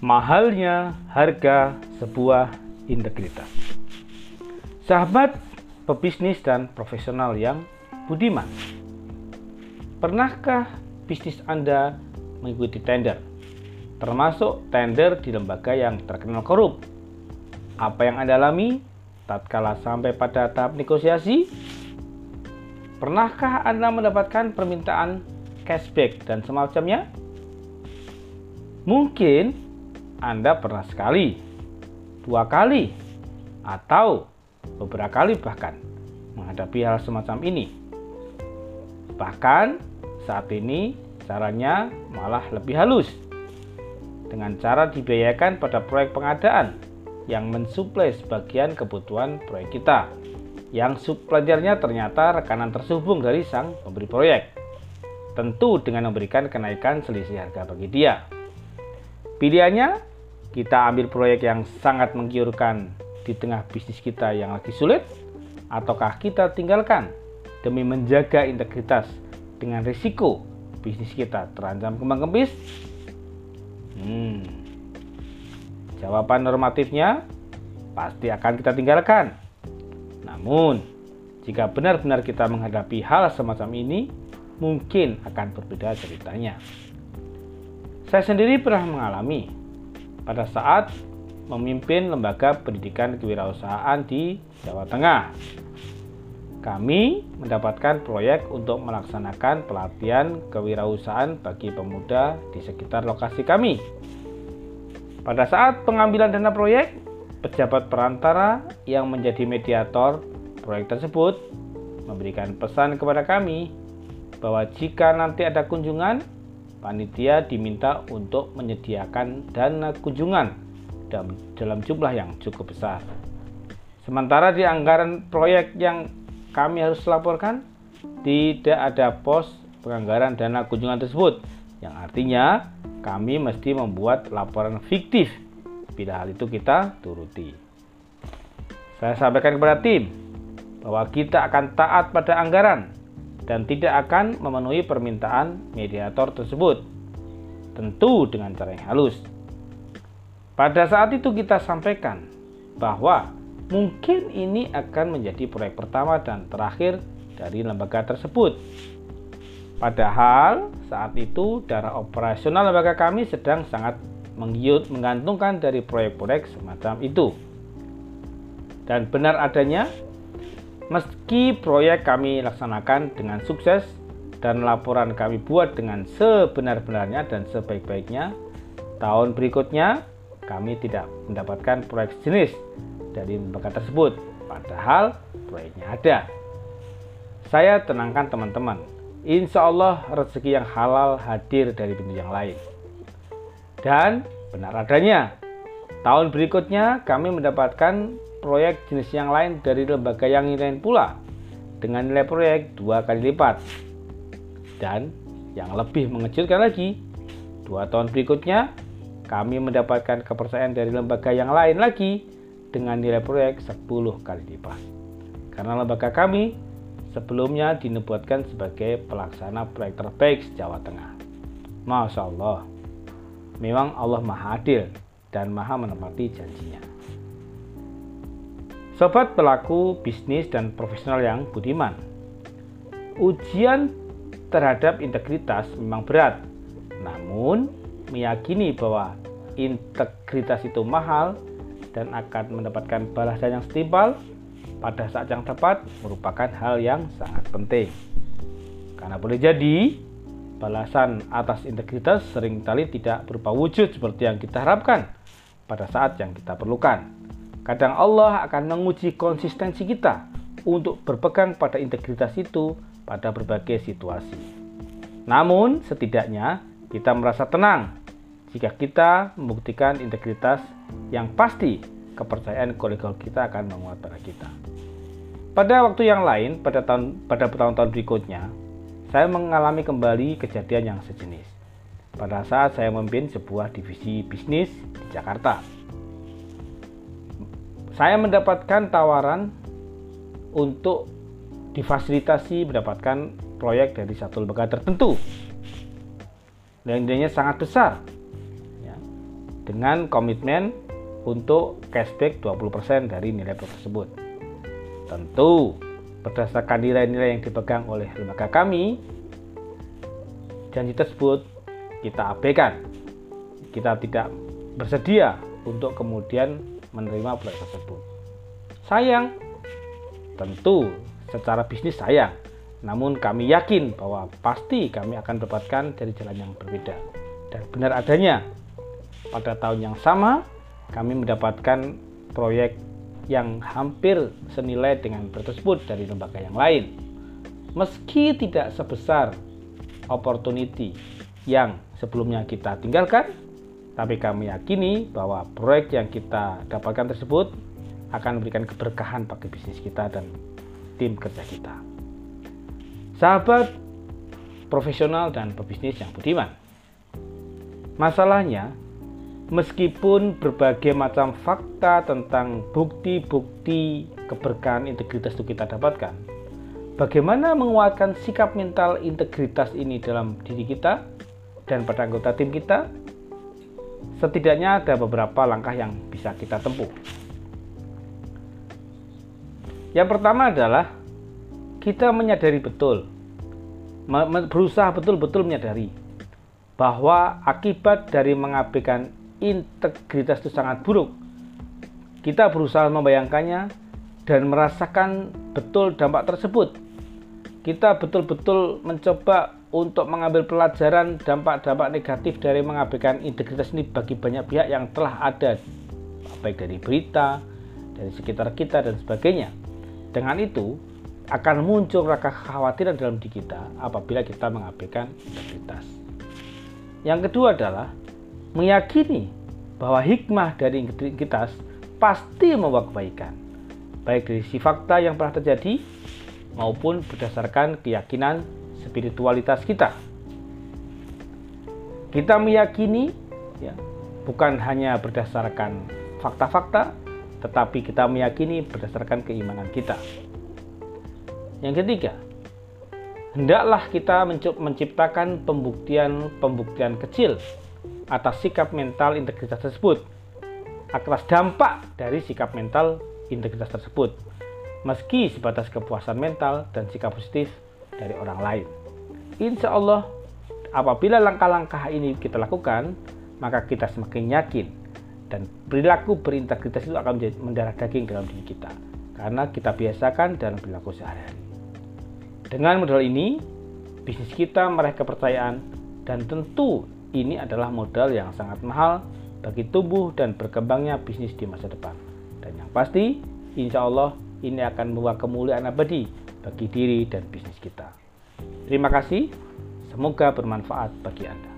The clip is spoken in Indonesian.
mahalnya harga sebuah integritas. Sahabat pebisnis dan profesional yang budiman, pernahkah bisnis Anda mengikuti tender, termasuk tender di lembaga yang terkenal korup? Apa yang Anda alami tatkala sampai pada tahap negosiasi? Pernahkah Anda mendapatkan permintaan cashback dan semacamnya? Mungkin Anda pernah sekali, dua kali, atau beberapa kali bahkan menghadapi hal semacam ini. Bahkan saat ini caranya malah lebih halus. Dengan cara dibiayakan pada proyek pengadaan yang mensuplai sebagian kebutuhan proyek kita yang subpelajarnya ternyata rekanan terhubung dari sang pemberi proyek. Tentu dengan memberikan kenaikan selisih harga bagi dia. Pilihannya, kita ambil proyek yang sangat menggiurkan di tengah bisnis kita yang lagi sulit, ataukah kita tinggalkan demi menjaga integritas dengan risiko bisnis kita terancam kembang kempis? Hmm. Jawaban normatifnya pasti akan kita tinggalkan. Namun, jika benar-benar kita menghadapi hal semacam ini, mungkin akan berbeda ceritanya. Saya sendiri pernah mengalami pada saat memimpin lembaga pendidikan kewirausahaan di Jawa Tengah. Kami mendapatkan proyek untuk melaksanakan pelatihan kewirausahaan bagi pemuda di sekitar lokasi kami. Pada saat pengambilan dana proyek, pejabat perantara yang menjadi mediator proyek tersebut memberikan pesan kepada kami bahwa jika nanti ada kunjungan, panitia diminta untuk menyediakan dana kunjungan dalam jumlah yang cukup besar. Sementara di anggaran proyek yang kami harus laporkan, tidak ada pos penganggaran dana kunjungan tersebut, yang artinya kami mesti membuat laporan fiktif bila hal itu kita turuti. Saya sampaikan kepada tim bahwa kita akan taat pada anggaran dan tidak akan memenuhi permintaan mediator tersebut. Tentu dengan cara yang halus. Pada saat itu kita sampaikan bahwa mungkin ini akan menjadi proyek pertama dan terakhir dari lembaga tersebut. Padahal saat itu dana operasional lembaga kami sedang sangat menggiut menggantungkan dari proyek-proyek semacam itu. Dan benar adanya Meski proyek kami laksanakan dengan sukses dan laporan kami buat dengan sebenar-benarnya dan sebaik-baiknya, tahun berikutnya kami tidak mendapatkan proyek jenis dari lembaga tersebut, padahal proyeknya ada. Saya tenangkan teman-teman, insya Allah rezeki yang halal hadir dari pintu yang lain. Dan benar adanya, tahun berikutnya kami mendapatkan proyek jenis yang lain dari lembaga yang lain pula dengan nilai proyek dua kali lipat. Dan yang lebih mengejutkan lagi, dua tahun berikutnya kami mendapatkan kepercayaan dari lembaga yang lain lagi dengan nilai proyek 10 kali lipat. Karena lembaga kami sebelumnya dinubuatkan sebagai pelaksana proyek terbaik Jawa Tengah. Masya Allah, memang Allah Maha Adil dan Maha menepati janjinya. Sobat pelaku bisnis dan profesional yang budiman, ujian terhadap integritas memang berat, namun meyakini bahwa integritas itu mahal dan akan mendapatkan balasan yang setimpal pada saat yang tepat merupakan hal yang sangat penting. Karena boleh jadi balasan atas integritas sering kali tidak berupa wujud seperti yang kita harapkan pada saat yang kita perlukan. Kadang Allah akan menguji konsistensi kita untuk berpegang pada integritas itu pada berbagai situasi. Namun, setidaknya kita merasa tenang jika kita membuktikan integritas yang pasti kepercayaan kolegal kita akan menguat pada kita. Pada waktu yang lain, pada tahun pada tahun-tahun berikutnya, saya mengalami kembali kejadian yang sejenis. Pada saat saya memimpin sebuah divisi bisnis di Jakarta saya mendapatkan tawaran untuk difasilitasi mendapatkan proyek dari satu lembaga tertentu dan nilainya sangat besar ya. dengan komitmen untuk cashback 20% dari nilai produk tersebut. Tentu, berdasarkan nilai-nilai yang dipegang oleh lembaga kami, janji tersebut kita abaikan. Kita tidak bersedia untuk kemudian menerima proyek tersebut. Sayang, tentu secara bisnis sayang, namun kami yakin bahwa pasti kami akan mendapatkan dari jalan yang berbeda. Dan benar adanya, pada tahun yang sama kami mendapatkan proyek yang hampir senilai dengan tersebut dari lembaga yang lain. Meski tidak sebesar opportunity yang sebelumnya kita tinggalkan, tapi kami yakini bahwa proyek yang kita dapatkan tersebut akan memberikan keberkahan bagi bisnis kita dan tim kerja kita. Sahabat profesional dan pebisnis yang budiman. Masalahnya, meskipun berbagai macam fakta tentang bukti-bukti keberkahan integritas itu kita dapatkan, bagaimana menguatkan sikap mental integritas ini dalam diri kita dan pada anggota tim kita? Setidaknya ada beberapa langkah yang bisa kita tempuh. Yang pertama adalah kita menyadari betul, berusaha betul-betul menyadari bahwa akibat dari mengabaikan integritas itu sangat buruk. Kita berusaha membayangkannya dan merasakan betul dampak tersebut. Kita betul-betul mencoba untuk mengambil pelajaran dampak-dampak negatif dari mengabaikan integritas ini bagi banyak pihak yang telah ada, baik dari berita, dari sekitar kita, dan sebagainya. Dengan itu, akan muncul rasa kekhawatiran dalam diri kita apabila kita mengabaikan integritas. Yang kedua adalah meyakini bahwa hikmah dari integritas pasti membawa kebaikan, baik dari si fakta yang pernah terjadi maupun berdasarkan keyakinan spiritualitas kita. Kita meyakini ya, bukan hanya berdasarkan fakta-fakta, tetapi kita meyakini berdasarkan keimanan kita. Yang ketiga, hendaklah kita menciptakan pembuktian-pembuktian kecil atas sikap mental integritas tersebut, atas dampak dari sikap mental integritas tersebut, meski sebatas kepuasan mental dan sikap positif dari orang lain. Insya Allah, apabila langkah-langkah ini kita lakukan, maka kita semakin yakin dan perilaku berintegritas itu akan menjadi mendarah daging dalam diri kita karena kita biasakan dalam perilaku sehari-hari. Dengan modal ini, bisnis kita meraih kepercayaan dan tentu ini adalah modal yang sangat mahal bagi tumbuh dan berkembangnya bisnis di masa depan. Dan yang pasti, insya Allah ini akan membawa kemuliaan abadi bagi diri dan bisnis kita. Terima kasih, semoga bermanfaat bagi Anda.